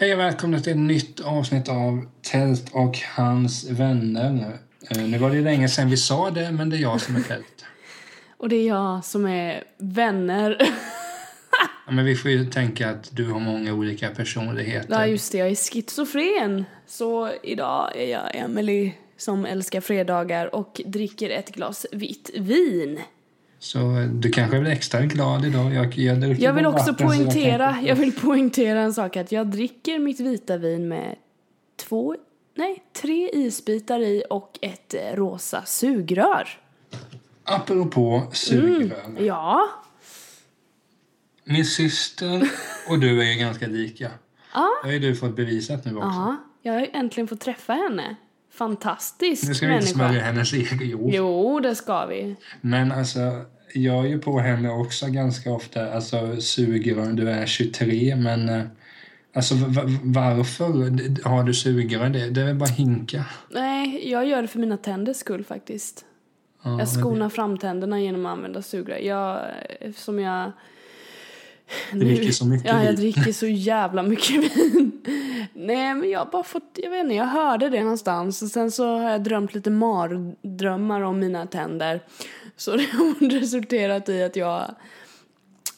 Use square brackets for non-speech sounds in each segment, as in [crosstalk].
Hej och välkomna till ett nytt avsnitt av Tält och hans vänner. Eh, Nu var det länge sedan vi sa det, men det är jag som är Tält. [laughs] Och det är jag som är vänner. [laughs] Ja, men vi får ju tänka att du har många olika personligheter. ja, just det, jag är schizofren. Så idag är jag Emily som älskar fredagar och dricker ett glas vitt vin. Så eh, du kanske är extra glad idag? Jag, jag, Jag vill också vatten, jag poängtera, kan- jag vill poängtera en sak att jag dricker mitt vita vin med två, nej, tre isbitar i och ett eh, rosa sugrör. Apropå sugrör. Ja, Min syster och du är ju ganska lika. [laughs] Ja. Det har ju du fått bevisat nu också. ja, jag har äntligen fått träffa henne. Fantastisk Nu ska vi inte människa. smörja hennes ego. Jo, det ska vi. Men alltså, jag är ju på henne också ganska ofta. Alltså, sugrör, du är 23, men... eh, Alltså varför har du sugrör? Det, det är väl bara hinka. Nej, jag gör det för mina tänders skull faktiskt. Ja, Jag skonar framtänderna genom att använda sugrör. Jag, eftersom jag... Dricker så mycket Ja, jag dricker så [laughs] jävla mycket vin. Nej, men jag har bara fått... Jag vet inte, jag hörde det någonstans. Och sen så har jag drömt lite mardrömmar om mina tänder. Så [laughs] det har resulterat i att jag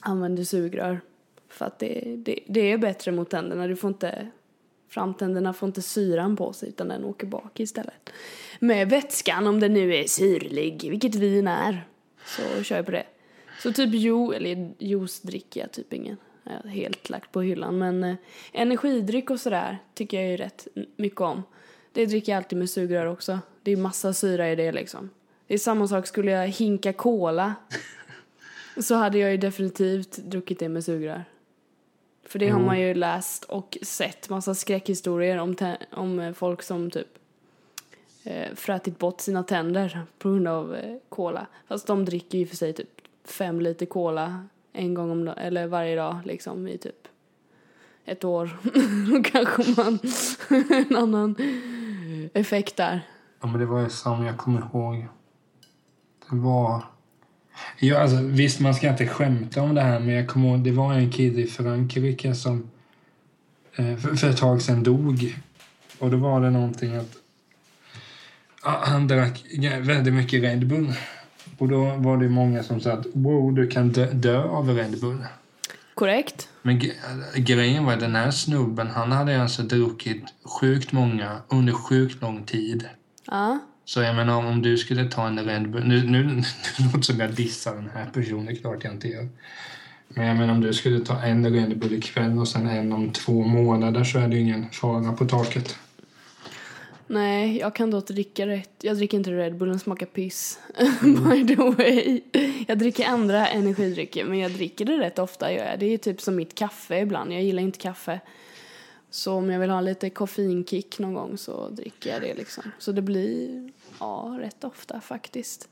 använder sugrör. För att det, det, det är bättre mot tänderna. Du får inte... Framtänderna får inte syran på sig utan den åker bak istället. Med vätskan om den nu är syrlig, vilket vin är. Så kör jag på det. Så typ jo, eller juice dricker jag typ ingen. Jag har helt lagt på hyllan. Men eh, energidryck och sådär tycker jag ju rätt mycket om. Det dricker jag alltid med sugrör också. Det är massa syra i det liksom. Det är samma sak, skulle jag hinka cola [laughs] så hade jag ju definitivt druckit det med sugrör. För det har Jo. man ju läst och sett massa skräckhistorier om, om eh, folk som typ eh, frätit bort sina tänder på grund av eh, cola. Fast de dricker ju för sig typ fem liter cola en gång om eller varje dag liksom i typ ett år. [laughs] Då kanske man [laughs] en annan effekt där. Ja, men det var ju som jag kommer ihåg. Det var... Ja, alltså, visst, man ska inte skämta om det här, men jag kommer ihåg, det var en kille i Frankrike som eh, för, för ett tag sedan dog. Och då var det någonting att ja, han drack väldigt mycket Red Bull. Och då var det många som sa att wow, du kan dö, dö av Red Bull. Korrekt? Men grejen var den här snubben, han hade alltså druckit sjukt många under sjukt lång tid. Ja. Så jag menar om du skulle ta en Red Bull, nu, nu, [laughs] nu låter det som jag dissar den här personen, klart jag inte gör. Men jag menar om du skulle ta en Red Bull ikväll och sen en om två månader så är det ingen fara på taket. Nej, jag kan då dricka rätt. Jag dricker inte Red Bull, den smakar piss. [laughs] By the way. Jag dricker andra energidrycker, men jag dricker det rätt ofta. Gör jag. Det är typ som mitt kaffe ibland. Jag gillar inte kaffe. Så om jag vill ha lite koffeinkick någon gång så dricker jag det liksom. Så det blir, ja, rätt ofta faktiskt.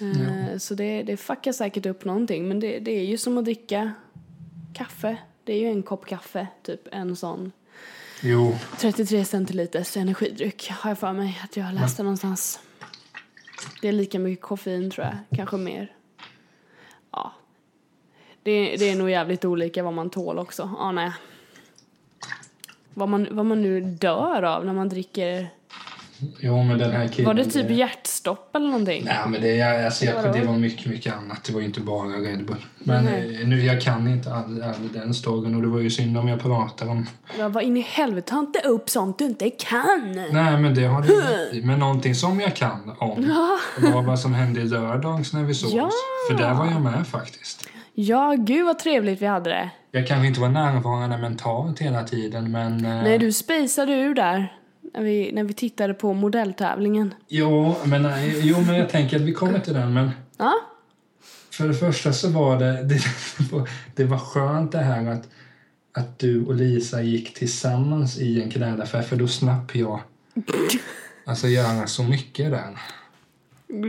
Eh, Så det, det fuckar säkert upp någonting, men det, det är ju som att dricka kaffe. Det är ju en kopp kaffe, typ en sån Jo, 33 centiliters energidryck har jag för mig att jag har läst det någonstans. Det är lika mycket koffein tror jag, kanske mer. Ja. Det, det är nog jävligt olika vad man tål också, anar jag. Vad man, vad man nu dör av när man dricker. Jo men den här killen... Var det typ hjärtstopp eller någonting? Nej men det, jag, alltså, jag, det var mycket, mycket annat. Det var ju inte bara Red Bull. Men Nej. eh, nu, jag kan inte all, all den storyn och det var ju synd om jag pratar om... Jag var in i helvete, ta inte upp sånt du inte kan! Nej men det har du. Men någonting som jag kan om var vad som hände i lördags när vi sågs. Ja. För där var jag med faktiskt. Ja, gud vad trevligt vi hade det. Jag kanske inte var närvarande mentalt hela tiden men... eh, Nej, du spejsade ur där. När vi, när vi tittade på modelltävlingen. Jo men, eh, jo, men jag tänker att vi kommer till den. Men Ja, för det första så var det... Det, var- det var skönt det här att att du och Lisa gick tillsammans i en klädaffär för då slapp jag [laughs] alltså göra så mycket där.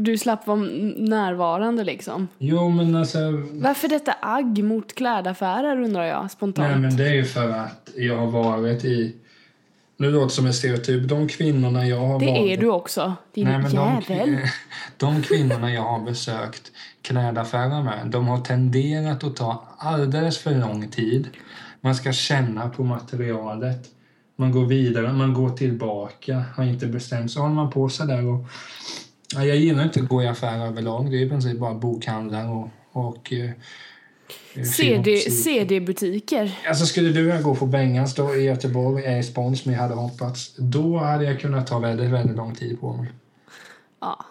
Du slapp vara närvarande liksom. Jo, men alltså... Varför detta agg mot klädaffärer undrar jag spontant. Nej, men det är ju för att jag har varit i... Nu låter det som en stereotyp. De kvinnorna jag har det varit... är du också, din Nej, men de, jävel. kvin- [laughs] de kvinnorna jag har besökt klädaffärer med, de har tenderat att ta alldeles för lång tid. Man ska känna på materialet. Man går vidare, man går tillbaka, har inte bestämt sig. håller man på sig där och... Ja, jag gillar inte att gå i affärer överlag. Det är i princip bara bokhandlar och... och eh, CD CD-butiker. Alltså skulle du och jag gå på Bengans då i Göteborg, är spons som jag hade hoppats, då hade jag kunnat ta väldigt, väldigt lång tid på mig. Ja.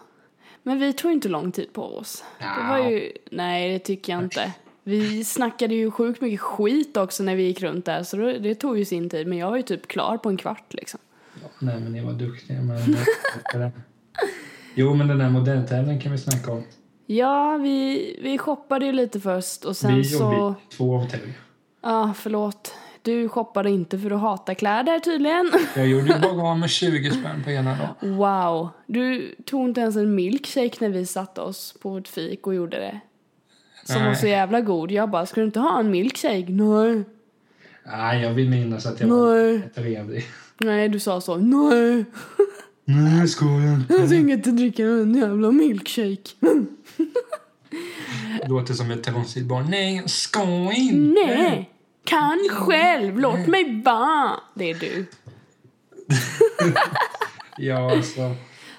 Men vi tog inte lång tid på oss. Det Ja. var ju... Nej, det tycker jag inte. Vi snackade ju sjukt mycket skit också när vi gick runt där, så det, det tog ju sin tid. Men jag var ju typ klar på en kvart liksom. Ja, nej, men ni var duktiga. Men... jo, men den där modelltävlingen kan vi snacka om. Ja, vi, vi shoppade ju lite först och sen vi så... och vi, två av tre. Ja, förlåt. Du shoppade inte för du hatar kläder tydligen. [laughs] Jag gjorde ju bara av med 20 spänn på ena dagen. Wow. Du tog inte ens en milkshake när vi satte oss på vårt fik och gjorde det. Som var så jävla god. Jag bara, ska du inte ha en milkshake? Nej. Nej, jag vill minnas att jag var Nej. trevlig. Nej, du sa så. Nej. [laughs] Nej, skojar Jag tänker inte dricka en jävla milkshake. [laughs] Låter som ett trångsigt barn. Nej, jag ska inte. Nej. Kan själv. Låt mig vara. Det är du. [laughs] Ja, alltså.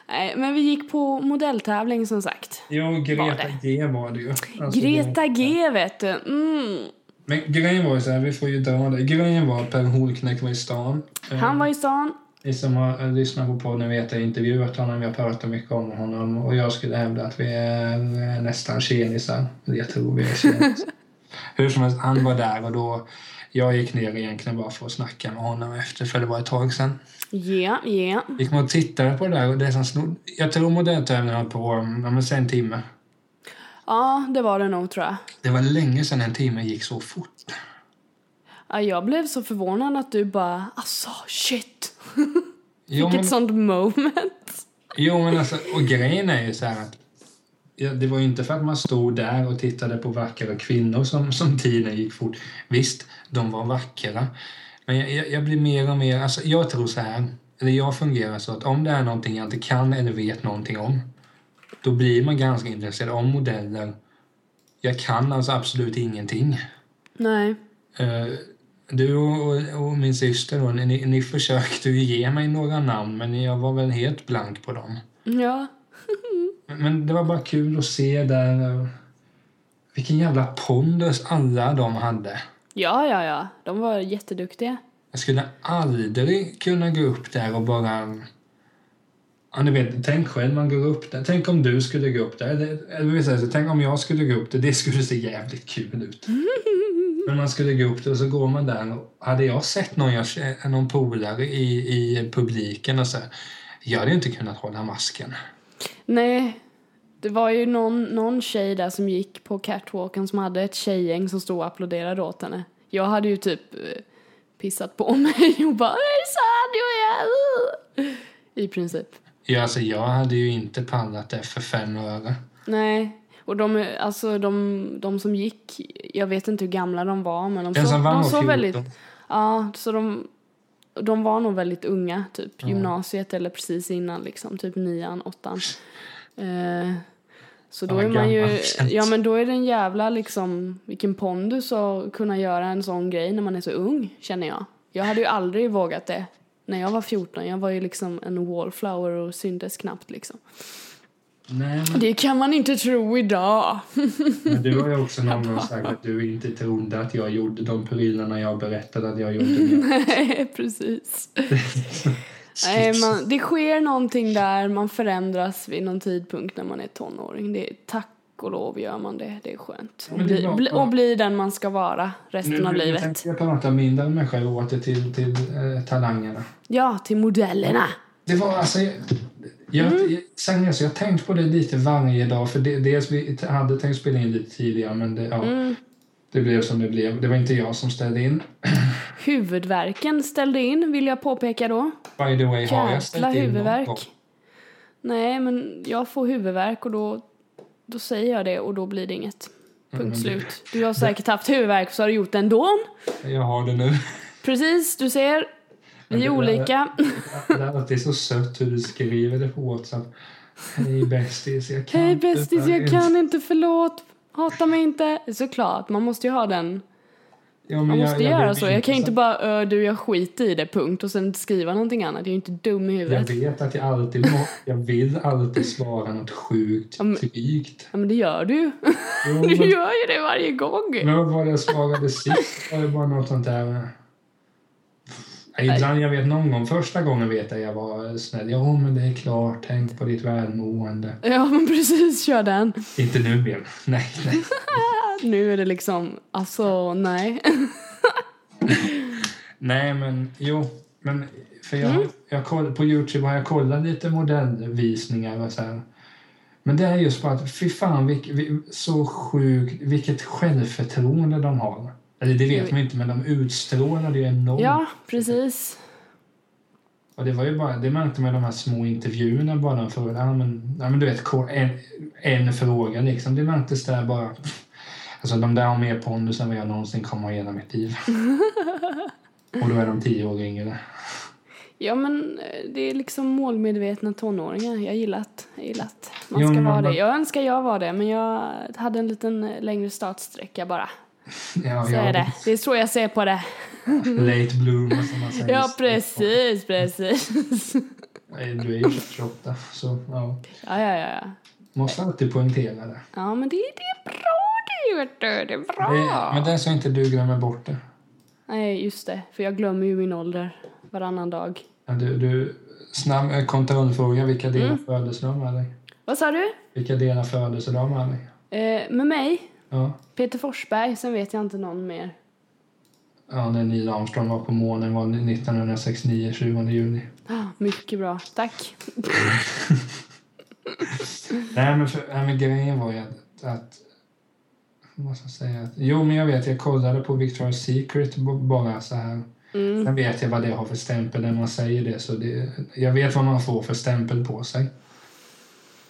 Nej, men vi gick på modelltävling som sagt. Jo, Greta G var det ju. Alltså, Greta G vet du. Mm. Men grejen var ju så här, vi får ju dra det. Grejen var att Per Holknekt var i stan. Eh, Han var i stan. Ni som har eh, lyssnat på podden vet att jag intervjuat honom, vi har pratat mycket om honom och jag skulle hävda att vi är eh, nästan tjenisar. Jag tror vi är tjenisar. [laughs] Hur som helst, han var där och då jag gick ner egentligen bara för att snacka med honom efter för det var ett tag sedan. Ja, ja. Gick man och tittade på det där och det som snod, Jag tror modelltävlingen höll på, ja men en timme. Ja, det var det nog tror jag. Det var länge sedan en timme gick så fort. Ja, jag blev så förvånad att du bara, alltså shit. Jo, Vilket men- sånt moment. Jo, men alltså, och grejen är ju så här att ja, det var ju inte för att man stod där och tittade på vackra kvinnor som, som tiden gick fort. Visst, de var vackra. Men jag, jag, jag blir mer och mer, alltså jag tror så här, eller jag fungerar så att om det är någonting jag inte kan eller vet någonting om, då blir man ganska intresserad av modeller. Jag kan alltså absolut ingenting. Nej. Eh, du och, och, min syster då, ni, ni försökte ju ge mig några namn men jag var väl helt blank på dem. Ja. Men det var bara kul att se där eh, vilken jävla pondus alla de hade. Ja, ja, ja. De var jätteduktiga. Jag skulle aldrig kunna gå upp där och bara... Ja, ni vet, tänk själv, man går upp där. Tänk om du skulle gå upp där. Eller, eller tänk om jag skulle gå upp där. Det skulle se jävligt kul ut. [laughs] Men man skulle gå upp och så går man där. Och hade jag sett någon, jag, någon polare i, i publiken och så här, jag hade ju inte kunnat hålla masken. Nej. Det var ju någon, någon tjej där som gick på catwalken som hade ett tjejgäng som stod och applåderade åt henne. Jag hade ju typ eh, pissat på [laughs] mig och bara “Hejsan, jag är här!” I princip. Ja, alltså, jag hade ju inte pallat det för fem öre. Nej. Och de, alltså, de, de som gick, jag vet inte hur gamla de var men de såg 14. väldigt... Ja, så de, de var nog väldigt unga, typ gymnasiet eller precis innan liksom, typ nian, åttan. Eh, så då är man ju, ja men då är det en jävla liksom, vilken pondus att kunna göra en sån grej när man är så ung, känner jag. Jag hade ju aldrig vågat det när jag var 14, jag var ju liksom en wallflower och syntes knappt liksom. Nej, men, Det kan man inte tro idag. men du har ju också någon gång [laughs] sagt att du inte trodde att jag gjorde de prylarna jag berättade att jag gjorde. [laughs] Nej, precis. [laughs] Nej, man, det sker någonting där, man förändras vid någon tidpunkt när man är tonåring. Det är, tack och lov gör man det, det är skönt. Och bli, bli, och bli den man ska vara resten Nu, av nu, nu livet. tänkte jag prata mindre om själv och åter till, till eh, talangerna. Ja, till modellerna. Det var alltså... Jag, jag, Mm. jag, seriöst, jag har tänkt på det lite varje dag. För det, dels vi hade tänkt spela in lite tidigare, men det, ja. Mm. det blev som det blev. Det var inte jag som ställde in. Huvudvärken ställde in, vill jag påpeka då. By the way, har jag ställt in någon huvudvärk. Nej, men jag får huvudvärk och då, då säger jag det och då blir det inget. Punkt men det- slut. Du har säkert haft huvudvärk så har du gjort det ändå. Jag har det nu. Precis, du ser. Vi är olika. Det är så sött hur du skriver det på WhatsApp. Hej bästis, jag kan Hej bästis, jag faktiskt." kan inte, förlåt. Hata mig inte. Såklart, man måste ju ha den. Ja, Man jag- måste jag göra vill så. Jag kan ju inte bara "Ö, du jag skiter i det, punkt. Och sen skriva någonting annat. Jag är ju inte dum i Jag huvudet. vet att jag alltid jag vill alltid svara något sjukt Ja, men- drygt. Ja men det gör du ju. [laughs] Du gör ju det varje gång. men vad var det jag svarade sist? Var det bara något sånt där? Ibland, jag vet någon gång, första gången vet jag jag var snäll. Ja, men det är klart, tänk på ditt välmående. Ja men precis, kör den. Inte nu mer. Nej, nej. [laughs] Nu är det liksom, alltså nej. [laughs] Nej, men jo. Men för jag, Mm. jag koll, på Youtube har jag kollat lite modellvisningar och så här. Men det är just bara att fy fan vilk, vi, så sjukt vilket självförtroende de har. Eller det vet man inte men de utstrålar ju enormt. Ja, precis. Och det var ju bara, det märkte man i de här små intervjuerna bara för, ja men, ja men du vet, en, en fråga liksom. Det märktes där bara. Alltså de där har mer pondus än vad jag någonsin kommer att hela mitt liv. [laughs] Och då är de tio år yngre. Ja men eh, det är liksom målmedvetna tonåringar. Jag gillar att, jag gillar att man ska vara man- det. Jag önskar jag var det men jag hade en liten eh, längre startsträcka bara. Ja, Så är det. Det är så jag ser på det. Late bloomer som man säger. Ja precis, precis. Du är ju 28 så ja. Ja, ja, ja. ja. Måste alltid poängtera det. Ja men det, det är bra det vet du. Det är bra. det men det är så inte du glömmer bort det. Nej just det, för jag glömmer ju min ålder varannan dag. Ja, Du, du, snabb eh, kontrollfråga. Vilka delar Mm. födelsedag med dig? Vad sa du? Vilka delar födelsedag med dig? Eh, med mig? Ja. Peter Forsberg, sen vet jag inte någon mer. ja, när Neil Armstrong var på månen var 1969, 20 juni. Ah, mycket bra, tack. [laughs] Nej, men, för, nej, men grejen var ju att, att vad jag säga? Att, jo, men jag vet, jag kollade på Victoria's Secret bara så här. Mm. Sen vet jag vad det har för stämpel när man säger det. Så det, jag vet vad man får för stämpel på sig.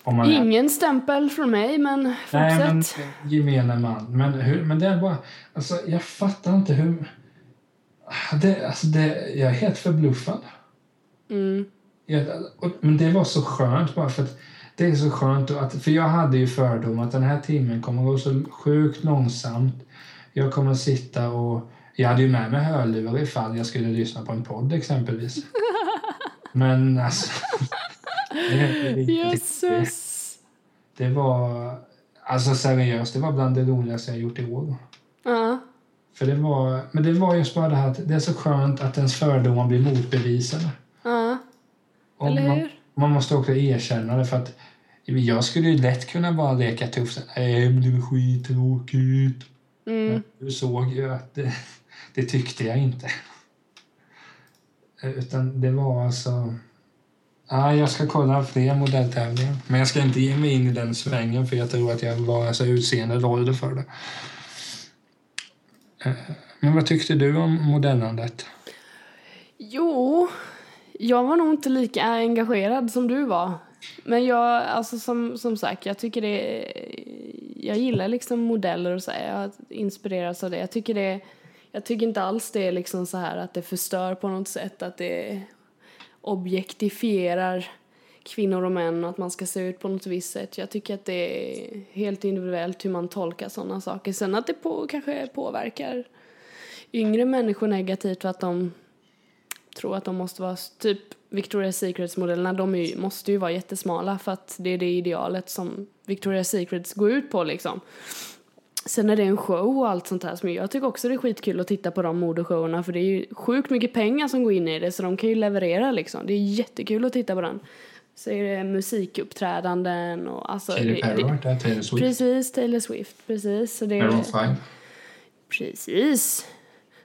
Man är, Ingen stämpel från mig, men nej, fortsätt. men gemene man. Men, hur, men det är bara... Alltså, jag fattar inte hur... Det, alltså det, jag är helt förbluffad. Mm. Jag, och, men det var så skönt bara för att det är så skönt att, för jag hade ju fördom att den här timmen kommer gå så sjukt långsamt. Jag kommer sitta och, jag hade ju med mig hörlurar ifall jag skulle lyssna på en podd exempelvis. [laughs] Men alltså, Jösses. det var, alltså seriöst, det var bland det roligaste jag gjort i år. Ja. För det var, men det var just bara det här att det är så skönt att ens fördomar blir motbevisade. Ja. Och Eller man, hur? man måste också erkänna det för att jag skulle ju lätt kunna bara leka tuff. Nej, men det var skittråkigt. Mm. Du såg ju att det, det tyckte jag inte. Utan det var alltså... Ja, jag ska kolla fler modelltävlingar. Men jag ska inte ge mig in i den svängen för jag tror att jag var alltså utseende ålder för det. Eh, men vad tyckte du om modellandet? Jo, jag var nog inte lika engagerad som du var. Men jag, alltså som, som sagt, jag tycker det Jag gillar liksom modeller och så här. Jag inspireras av det. Jag tycker det Jag tycker inte alls det är liksom så här att det förstör på något sätt. Att det objektifierar kvinnor och män och att man ska se ut på något visst sätt. Jag tycker att det är helt individuellt hur man tolkar sådana saker. Sen att det på, kanske påverkar yngre människor negativt för att de tror att de måste vara typ Victoria's Secrets modellerna, de är, måste ju vara jättesmala för att det är det idealet som Victoria's Secrets går ut på liksom. Sen är det en show och allt sånt här som jag tycker också det är skitkul att titta på de modeshowerna för det är ju sjukt mycket pengar som går in i det så de kan ju leverera liksom. Det är jättekul att titta på den. Så är det musikuppträdanden och alltså... Det- Perry var där, Taylor Swift. Precis, Taylor Swift, precis. Så det Maroon 5. Precis.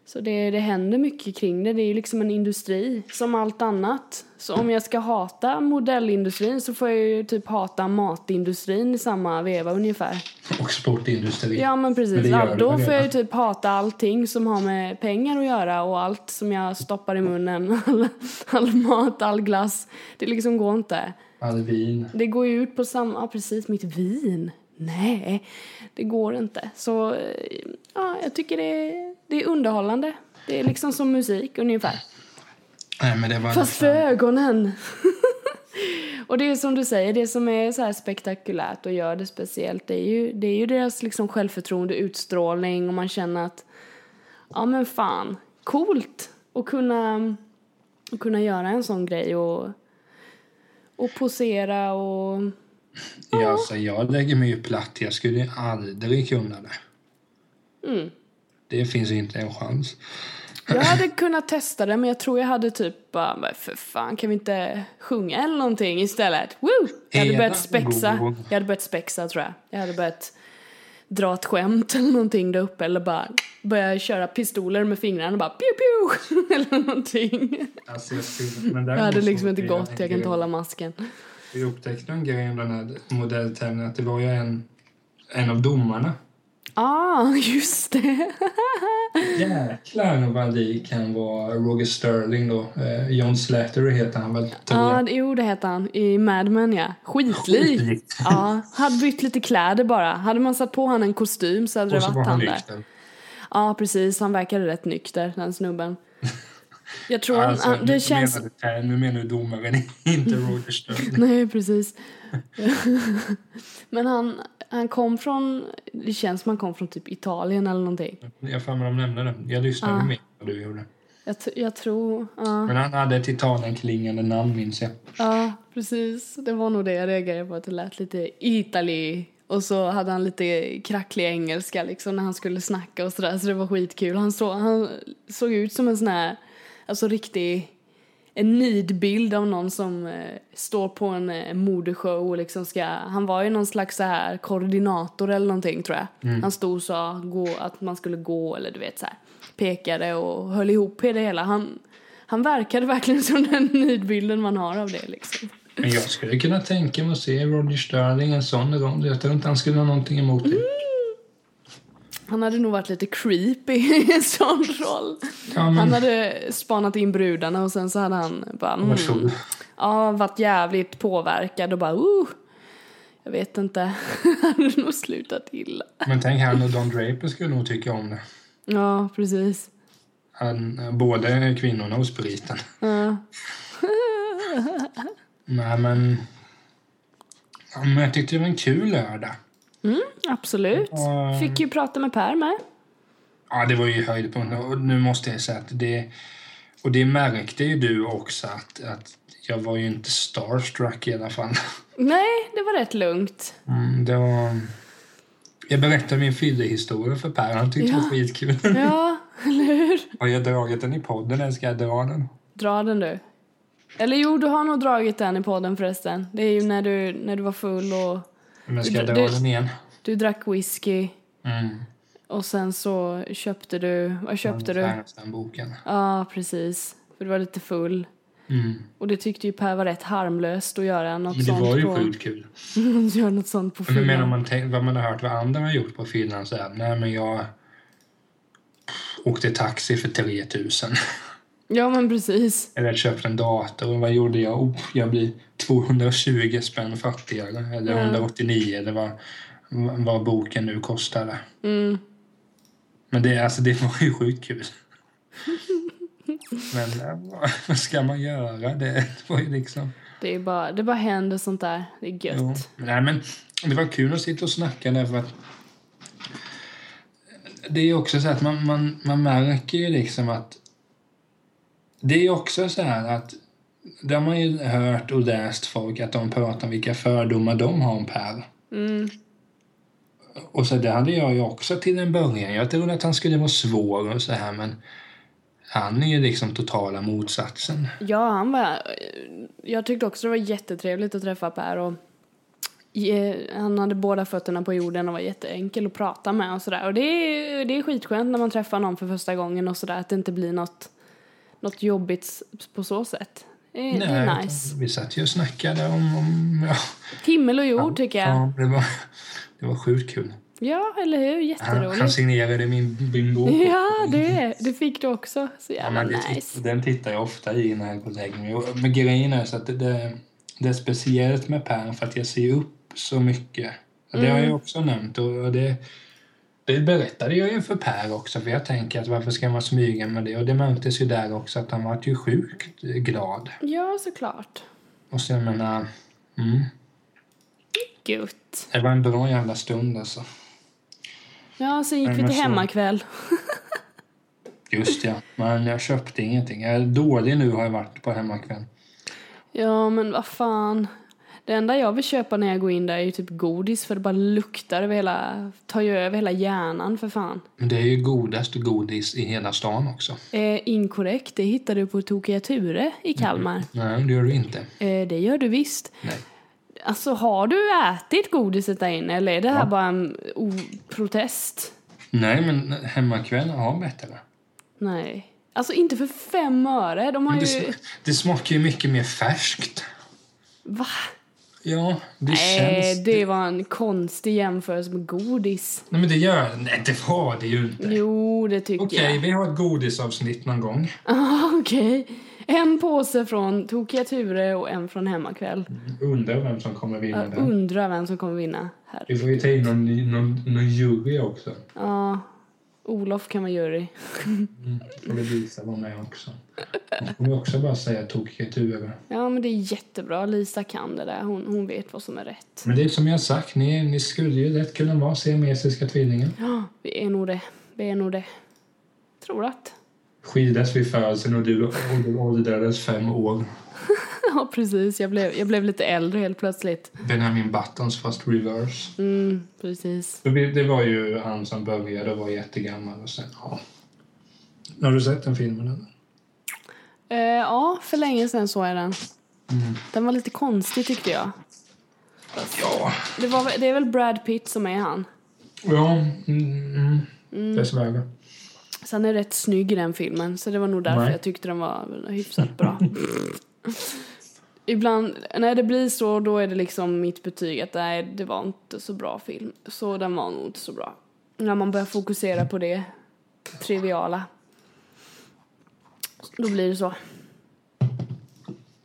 Så det, det händer mycket kring det. Det är ju liksom en industri, som allt annat. Så om jag ska hata modellindustrin så får jag ju typ hata matindustrin i samma veva ungefär. Och sportindustri. Ja men Men precis. gör Ja, då får jag ju typ hata allting som har med pengar att göra och allt som jag stoppar i munnen. [laughs] All, all mat, all glass. Det liksom går inte. All vin. Det går ju ut på samma, ja, precis, mitt vin. Nej, det går inte. Så eh, ja, jag tycker det är, det är underhållande. Det är liksom som musik ungefär. Nej, men det var Fast för ögonen. [laughs] och det är som du säger, det som är så här spektakulärt och gör det speciellt det är ju, det är ju deras liksom självförtroende, utstrålning och man känner att ja men fan, coolt att kunna, kunna göra en sån grej och, och posera och Ja, alltså, jag lägger mig ju platt. Jag skulle aldrig kunna det. mm. Det finns inte en chans. Jag hade kunnat testa det men jag tror jag hade typ bara, "Men för fan kan vi inte sjunga eller någonting istället? Woo! Jag hade börjat spexa. Jag hade börjat spexa tror jag. Jag hade börjat dra ett skämt eller någonting där uppe eller bara börja köra pistoler med fingrarna och bara pew pew [laughs] eller någonting. Alltså, jag, men Jag hade liksom inte gått, jag kan inte hålla masken. Vi upptäckte en grej under den här modelltävlingen att det var ju en, en av domarna. Ah, [laughs] just det. Jäklar vad lik han var Roger Sterling då. Eh, John Slattery heter han väl? Ja, det- jo det heter han. I Mad Men ja. Skitlik. Skitlikt. Ja, hade bytt lite kläder bara. Hade man satt på han en kostym så hade det Och så varit var han han där. Ja, precis. Han verkade rätt nykter, den snubben. [laughs] Jag tror Alltså, han, det nu, känns... menar du, nu menar du domaren, [laughs] inte Roger Sterling. Nej, precis. Men han, han kom från... Det känns som han kom från typ Italien eller någonting. Jag får mig de nämnde det. Jag lyssnade Ja. mer än vad du gjorde. Jag, jag tror... Ja, Men han hade ett Italien-klingande namn minns jag. ja, precis. Det var nog det jag reagerade på. Att det lät lite Itali. Och så hade han lite kracklig engelska liksom när han skulle snacka och sådär. Så det var skitkul. Han, så, han såg ut som en sån här... Alltså riktig... en nidbild av någon som eh, står på en eh, modeshow och liksom ska, han var ju någon slags så här koordinator eller någonting tror jag. Han stod och sa gå, att man skulle gå eller du vet så här pekade och höll ihop det hela. Han, han verkade verkligen [laughs] som den nidbilden man har av det liksom. Men jag skulle kunna tänka mig att se Roger Sterling en sån roll. Jag tror inte han skulle ha någonting emot det. Han hade nog varit lite creepy [laughs] i en sån roll. Ja, Han men hade spanat in brudarna och sen så hade han bara mm? Ja, varit jävligt påverkad och bara uh, jag vet inte, [laughs] hade nog slutat illa. Men tänk han och Don Draper skulle nog tycka om det. Ja, precis. Han, både kvinnorna och spriten. Ja. [laughs] Nej, men... Ja, men jag tyckte det var en kul lördag. Mm, absolut. Ja. Fick ju prata med Per med. Ja, det var ju höjdpunkten. Och nu måste jag säga att det... Och det märkte ju du också att, att jag var ju inte starstruck i alla fall. Nej, det var rätt lugnt. Mm, det var... Jag berättade min fyllehistoria för Per. Han tyckte det var Ja. skitkul. Ja, eller hur? Har jag dragit den i podden eller ska jag dra den? Dra den du. Eller jo, du har nog dragit den i podden förresten. Det är ju när du, när du var full och Men ska jag Du- dra den igen? du drack whisky. Mm. Och sen så köpte du, vad köpte du? Den boken. Ja, precis. För du var lite full. Mm. Och det tyckte ju Per var rätt harmlöst att göra något Men det sånt var ju på... sjukt kul. [laughs] göra något sånt på Men menar fyllan. man tänk, vad man har hört vad andra har gjort på fyllan så här, nej men jag åkte taxi för 3000. Ja, men precis. Eller köpte en dator vad gjorde jag? Oh, jag blir 220 spänn fattigare. Eller Ja. 189 eller vad, vad boken nu kostade. Mm. Men det, alltså, det var ju sjukt kul. [laughs] Men eh, vad- ska man göra? Det var ju liksom... Det är bara, det bara händer sånt där. Det är gött. Jo. Nej, men det var kul att sitta och snacka därför att det är också så att man, man, man märker ju liksom att det är också så här att det har man ju hört och läst folk att de pratar om vilka fördomar de har om Per. Mm. Och så det hade jag ju också till en början. Jag trodde att han skulle vara svår och så här men han är ju liksom totala motsatsen. Ja, han var... Jag tyckte också det var jättetrevligt att träffa Per och eh, han hade båda fötterna på jorden och var jätteenkel att prata med och sådär. Och det är, det är skitskönt när man träffar någon för första gången och sådär, att det inte blir något, något jobbigt på så sätt. Det är, det är nice. Vi satt ju och snackade om... om ja, Himmel och jord tycker jag. ja, det, var, det var sjukt kul. Ja, eller hur? Jätteroligt. han signerade min, bok. [laughs] Ja, det, det fick du också. Så Ja, jävla det, nice. Den tittar jag ofta i när jag går och lägger mig. Men grejen är så att det, det, det är speciellt med Per för att jag ser upp så mycket. Det har Mm. jag också nämnt. Och det, det berättade jag ju för Per också. För jag tänker att varför ska man smyga med det? Och det märktes ju där också att han var ju sjukt glad. Ja, såklart. Och så jag menar, mm, Gött. det var en bra jävla stund alltså. Ja, sen gick Men vi till så- hemmakväll. [laughs] Just ja, men jag köpte ingenting. Jag är dålig nu har jag varit på hemmakväll. Ja, men vad fan. Det enda jag vill köpa när jag går in där är ju typ godis för det bara luktar över hela, tar ju över hela hjärnan för fan. Men det är ju godast godis i hela stan också. Eh, inkorrekt, det hittar du på Tokiga Ture i Kalmar. Nej, det gör du inte. Eh, det gör du visst. Nej. Alltså har du ätit godiset där inne eller är det här bara en protest? Nej, men hemmakväll har bättre. Nej. Alltså inte för fem öre. De har det, ju... det smakar ju mycket mer färskt. Va? Ja, det Nej, känns... det var en konstig jämförelse med godis. Nej, men det gör... Nej, det var det ju inte. Jo, det tycker Okej, jag. vi har ett godisavsnitt någon gång. [laughs] Ah, Okej. En påse från Tokiga Ture och en från Hemmakväll. Undrar vem som kommer vinna Jag undrar vem som kommer vinna här. Vi får ju ta in någon, någon, någon jury också. Ja, Olof kan vara jury. Och Lisa var med också. Hon kommer också bara säga tokiga turer. Ja, men det är jättebra. Lisa kan det där. Hon, hon vet vad som är rätt. Men det är som jag sagt, ni, ni skulle ju lätt kunna vara siamesiska tvillingar. Ja, vi är nog det. Vi är nog det. Tror att. Skildes vid födseln och du åldrades fem år. [laughs] [laughs] Ja, precis. Jag blev, jag blev lite äldre helt plötsligt. Benjamin Buttons fast reverse. Mm, precis. Det var ju han som började och var jättegammal och sen, ja. Har du sett den filmen eller? Eh, ja, för länge sedan såg jag den. Mm. Den var lite konstig tyckte jag. Ja. Det, var, det är väl Brad Pitt som är han. Ja, mm, mm. dessvärre. Så han är rätt snygg i den filmen, så det var nog därför Nej. jag tyckte den var hyfsat bra. [laughs] Ibland, när det blir så, då är det liksom mitt betyg att nej, det var inte så bra film. Så den var nog inte så bra. När man börjar fokusera på det triviala. Då blir det så.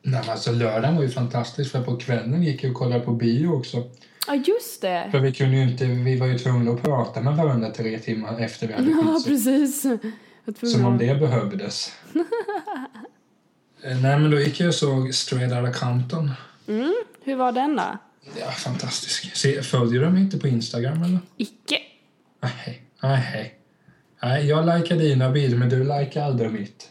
Nej, men alltså lördagen var ju fantastisk för på kvällen gick jag och kollade på bio också. Ja, just det! För vi kunde ju inte, vi var ju tvungna att prata med varandra tre timmar efter vi hade Ja, precis. Som om det behövdes. [laughs] Eh, Nej, men då gick jag och såg Straight Outta Compton. Mm, hur var den då? Ja, fantastisk. Se, följer du mig inte på Instagram eller? Icke. Nej, nej. Nej, jag likar dina bilder men du likar aldrig mitt.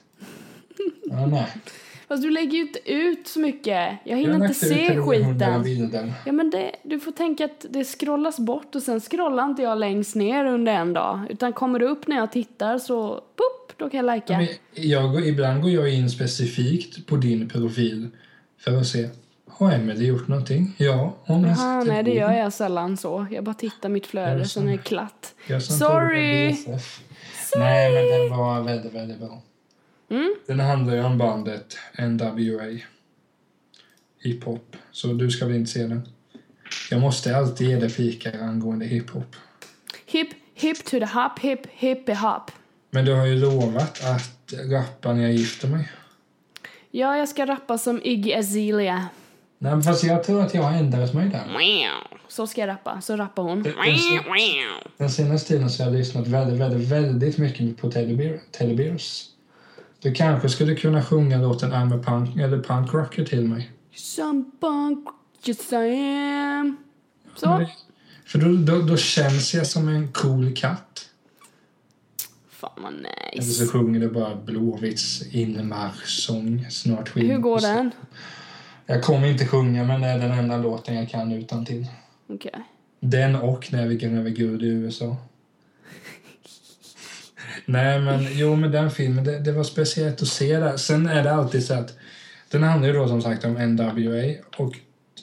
Ja, nej. [laughs] Fast du lägger ju inte ut så mycket. Jag hinner Jag inte se 300 skiten. Ja men det, du får tänka att det scrollas bort och sen scrollar inte jag längst ner under en dag. Utan kommer det upp när jag tittar så då kan jag lajka. Jag, ibland går jag in specifikt på din profil för att se har Emelie gjort någonting? Ja, hon har Aha, sett nej det gör jag sällan så. Jag bara tittar mitt flöde sen är det klatt. Sorry! BSF. Nej, men den var väldigt, väldigt bra. Mm. Den handlar ju om bandet NWA. Hiphop. Så du ska väl inte se den? Jag måste alltid ge dig fika angående hiphop. Hip, hip to the hop, hip, hippie hop. Men du har ju lovat att rappa när jag gifter mig. Ja, jag ska rappa som Iggy Azalea. Nej, men fast jag tror att jag har ändrat mig där. Så ska jag rappa. Så rappar hon. Är så- Den senaste tiden så har jag lyssnat väldigt, väldigt, väldigt mycket på Teddy, Bear, Teddy Bears. Du kanske skulle kunna sjunga låten I'm a punk, eller punk rocker till mig. Some punk, just I am. Så. För då, då, då känns jag som en cool katt. Fan vad Eller så nice. sjunger det bara Blåvitts inmarschsång snart skit. Hur går den? Jag kommer inte sjunga men det är den enda låten jag kan utan till. Okej. Den och När vi gräver guld i USA. Nej men jo men den filmen, det, det var speciellt att se där. Sen är det alltid så att den handlar ju då som sagt om NWA och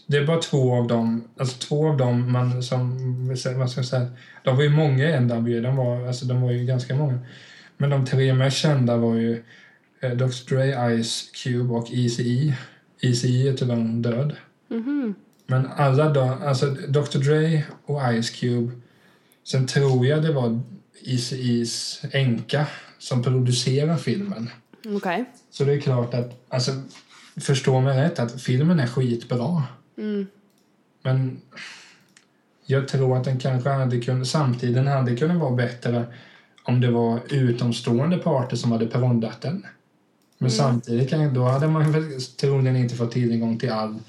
det är bara två av dem, alltså två av dem man som, vad ska jag säga, de var ju många i NW, de var, alltså de var ju ganska många. Men de tre mest kända var ju eh, Dr. Dre, Ice Cube och Eazy-E. Eazy-E är tyvärr död. Mhm. Men alla då, alltså Dr. Dre och Ice Cube. Sen tror jag det var Eazy-E's änka som producerar filmen. Okej. Så det är klart att, alltså, förstå mig rätt, att filmen är skitbra. Mm. Men jag tror att den kanske hade kunnat, samtiden hade kunnat vara bättre om det var utomstående parter som hade proddat den. Men samtidigt kan, då hade man väl troligen inte fått tillgång till all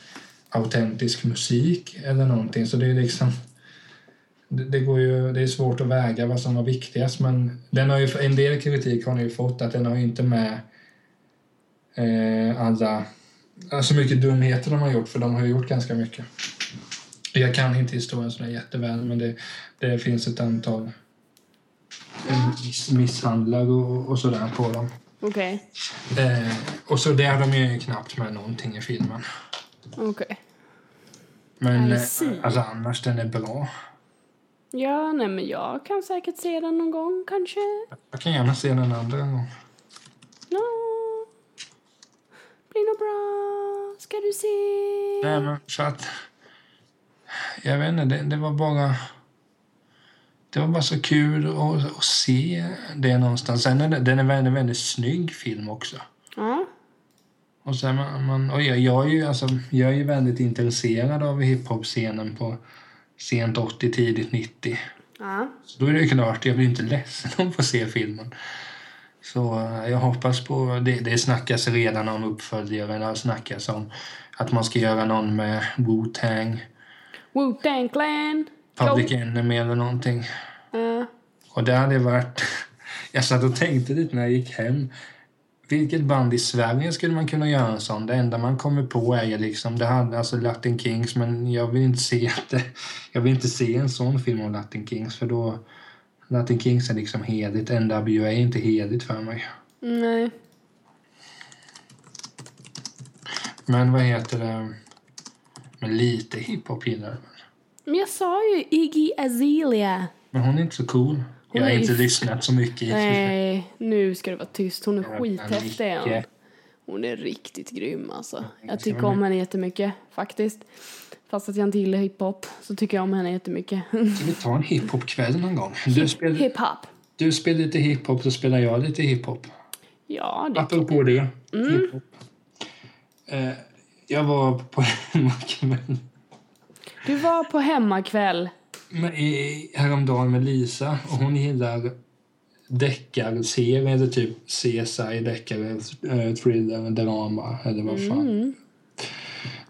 autentisk musik eller någonting. Så det är liksom det, det går ju, det är svårt att väga vad som var viktigast men den har ju, en del kritik har ni ju fått att den har inte med eh, alla så mycket dumheter de har gjort för de har gjort ganska mycket. Jag kan inte historien sådär jätteväl men det, det finns ett antal miss, misshandlar och, och sådär på dem. Okej. Eh, och så det har de ju knappt med någonting i filmen. Okej. Men I eh, alltså annars den är bra. Ja, nej men jag kan säkert se den någon gång kanske. Jag kan gärna se den andra gång. No. Blir nog bra. Ska du se? Nej men så att jag vet inte, det, det var bara det var bara så kul att, att se det någonstans. Sen är det, den är en väldigt, väldigt snygg film också. Ja. Och sen man, man, och jag, jag, är ju, alltså, jag är ju väldigt intresserad av hiphop-scenen på sent 80, tidigt 90. Ja. Så då är det ju klart, jag blir inte ledsen om att se filmen. Så eh, jag hoppas på, det, det snackas redan om uppföljare, det har snackats om att man ska göra någon med Wu-Tang, Wu-Tang Clan. Public Enemy eller någonting. Ja. Och det hade varit... [laughs] Jag satt och tänkte lite när jag gick hem. Vilket band i Sverige skulle man kunna göra en sån? Det enda man kommer på är liksom, det hade alltså Latin Kings, men jag vill inte se att jag vill inte se en sån film om Latin Kings för då Latin Kings är liksom heligt, NWA är inte heligt för mig. Nej. Men vad heter det? Men lite hiphop gillar jag väl. Men jag sa ju Iggy Azalea. Men hon är inte så cool. jag har inte lyssnat så mycket Nej, nu ska du vara tyst. Hon är skithäftig. hon. Hon är riktigt grym alltså. Jag tycker om henne jättemycket faktiskt. Fast att jag inte gillar hiphop så tycker jag om henne jättemycket. Ska vi ta en hiphop-kväll någon gång? Du spelar, Hiphop. du spelar lite hiphop, så spelar jag lite hiphop. Ja, det Apropå det. Hiphop. Eh, jag var på [laughs] hemmakväll Du var på hemmakväll. med, i, häromdagen med Lisa och hon gillar deckarserier, typ CSI, deckare, eh, thriller, drama eller vad fan.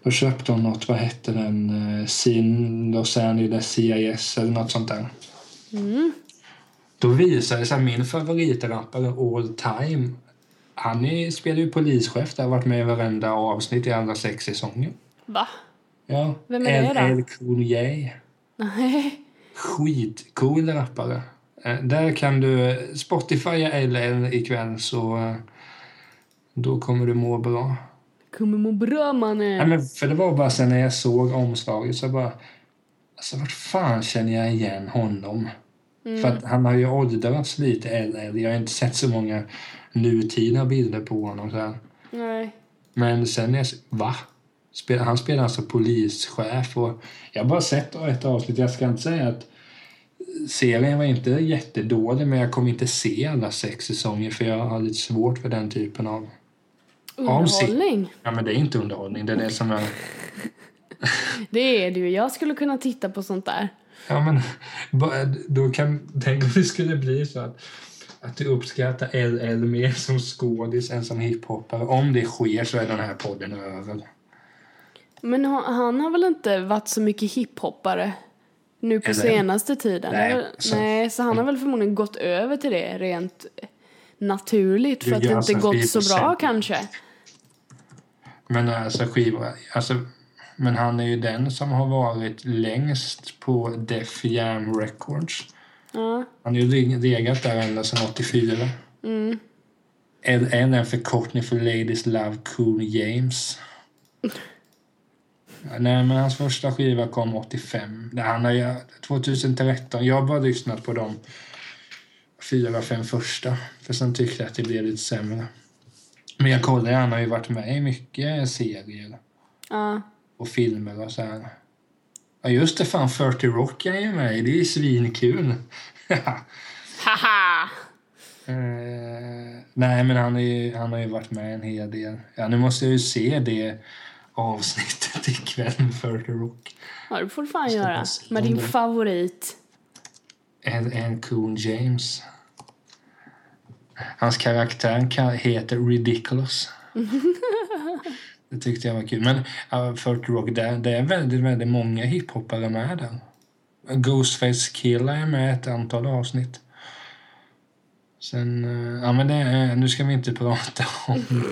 Då köpte hon något, vad hette den, Sin Los Angeles CIS eller något sånt där. Då visade det sig att min favoritrappare all time, han är, spelar ju polischef där, har varit med i varenda avsnitt i alla sex säsonger. Va? Ja. Vem är det då? LL Cool J. Nej. Skitcool rappare. Eh, Där kan du Spotify LL ikväll så eh, då kommer du må bra. Kommer må bra Nej, mannen. men för det var bara sen när jag såg omslaget så bara... Alltså vart fan känner jag igen honom? För att han har ju åldrats lite LL. Jag har inte sett så många nutida bilder på honom. Så här. Nej. Men sen är jag... Va? Han spelar alltså polischef och jag har bara sett ett avsnitt. Jag ska inte säga att serien var inte jättedålig men jag kommer inte se alla sex säsonger för jag har lite svårt för den typen av... Underhållning. Ja men det är inte underhållning. Det är det som är... [laughs] Det är det ju. Jag skulle kunna titta på sånt där. Ja men då kan... Tänk om det skulle bli så att att du uppskattar LL mer som skådis än som hiphoppare. Om det sker så är den här podden över. Men han, har väl inte varit så mycket hiphoppare nu på Eller? senaste tiden? Nej, så- Nej, så han har väl förmodligen gått över till det rent naturligt för att det inte gått så bra kanske. Men alltså skiva, alltså, men han är ju den som har varit längst på Def Jam Records. Ja. Han har ju leg- legat där ända sedan 84. Mm. En, en är en förkortning för Ladies Love Cool James. [laughs] Nej, men hans första skiva kom 85. Det han har, 2013. Jag har bara lyssnat på de fyra, fem första. För sen tyckte jag att det blev lite sämre. Men jag kollar, han har ju varit med i mycket serier Ja. och filmer och så här. Ja, just det, fan 40 Rock är ju med. Det är ju svinkul. [laughs] Haha! Eh, nej, men han, är ju, han har ju varit med en hel del. Ja, nu måste jag ju se det avsnittet ikväll med 40 Rock. Ja, det får du fan göra. Med din favorit. En, en Coon James. Hans karaktär ka- heter Ridiculous. [laughs] det tyckte jag var kul. Men uh, 40 Rock, det, det är väldigt, väldigt många hiphoppare med där. Ghostface Killa är med ett antal avsnitt. Sen, eh, ja men det är, nu ska vi inte [laughs] prata om,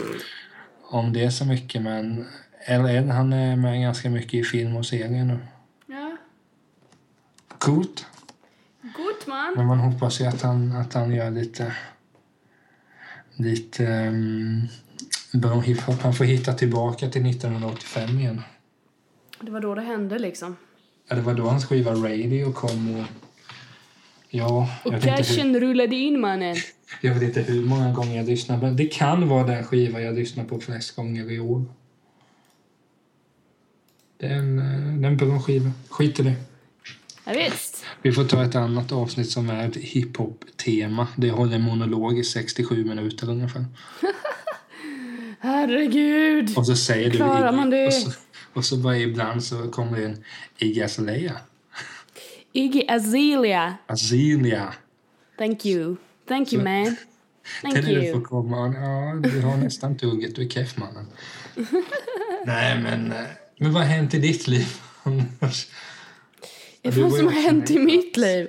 om det så mycket men LL han är med ganska mycket i film och serier nu. Ja. Coolt. Gott man. Men man hoppas ju att han, att han gör lite, lite um, bra hiphop. Han får hitta tillbaka till 1985 igen. Det var då det hände liksom. Ja, det var då hans skiva Radio kom och... Ja, jag Och vet, inte hur, cashen rullade in mannen. [laughs] jag vet inte hur många gånger jag lyssnade. Men det kan vara den skiva jag lyssnar på flest gånger i år. Det är en, eh, en bra skiva. Skit i det. Ja, visst. Vi får ta ett annat avsnitt som är ett hiphop-tema. Det håller en monolog i 67 minuter ungefär. [laughs] Herregud. Och så säger Klarar du man det? Och så, och så bara ibland så kommer det en Iggy Azalea. Iggy Azalea. Azealia. Thank you. Thank you man. [laughs] Thank Det är det du får you. komma. Ja, du har nästan tugget. Du är keff mannen. [laughs] Nej men, eh, men vad har hänt i ditt liv? Det vad som har hänt i mitt liv.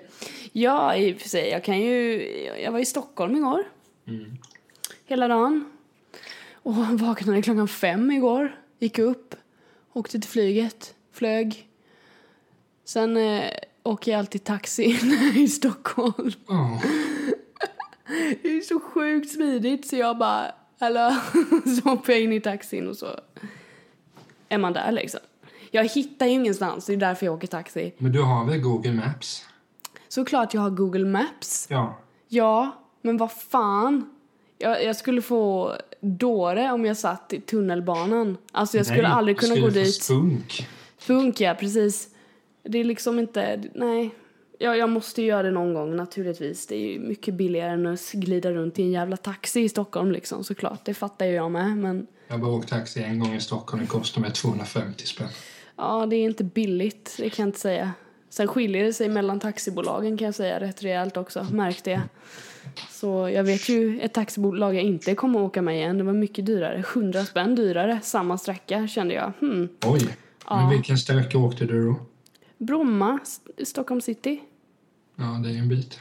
Ja, i och för sig. Jag kan ju... Jag var i Stockholm igår. Mm. Hela dagen. Och [laughs] vaknade klockan fem igår. Gick upp. Åkte till flyget. Flög. Sen eh, åker jag alltid taxi [laughs] i Stockholm. Ja, [laughs] Det är så sjukt smidigt så jag bara... Eller så hoppar jag in i taxin och så är man där liksom. Jag hittar ju ingenstans, det är därför jag åker taxi. men du har väl Google Maps? Såklart jag har Google Maps. Ja. Ja, men vad fan. Jag, jag skulle få dåre om jag satt i tunnelbanan. Alltså jag skulle Nej, aldrig du kunna skulle gå dit. Spunk. Funk ja, precis. Det är liksom inte, nej. Jag, jag måste ju göra det någon gång naturligtvis. Det är ju mycket billigare än att glida runt i en jävla taxi i Stockholm liksom såklart. Det fattar ju jag med men Jag har bara åkt taxi en gång i Stockholm. Det kostar mig 250 spänn. Ja, det är inte billigt. Det kan jag inte säga. Sen skiljer det sig mellan taxibolagen kan jag säga rätt rejält också, märkte jag. Så jag vet ju ett taxibolag jag inte kommer att åka med igen. Det var mycket dyrare. 100 spänn dyrare, samma sträcka kände jag. Hmm. Oj. Men vilken sträcka åkte du då? Bromma, St- Stockholm city. Ja, det är en bit.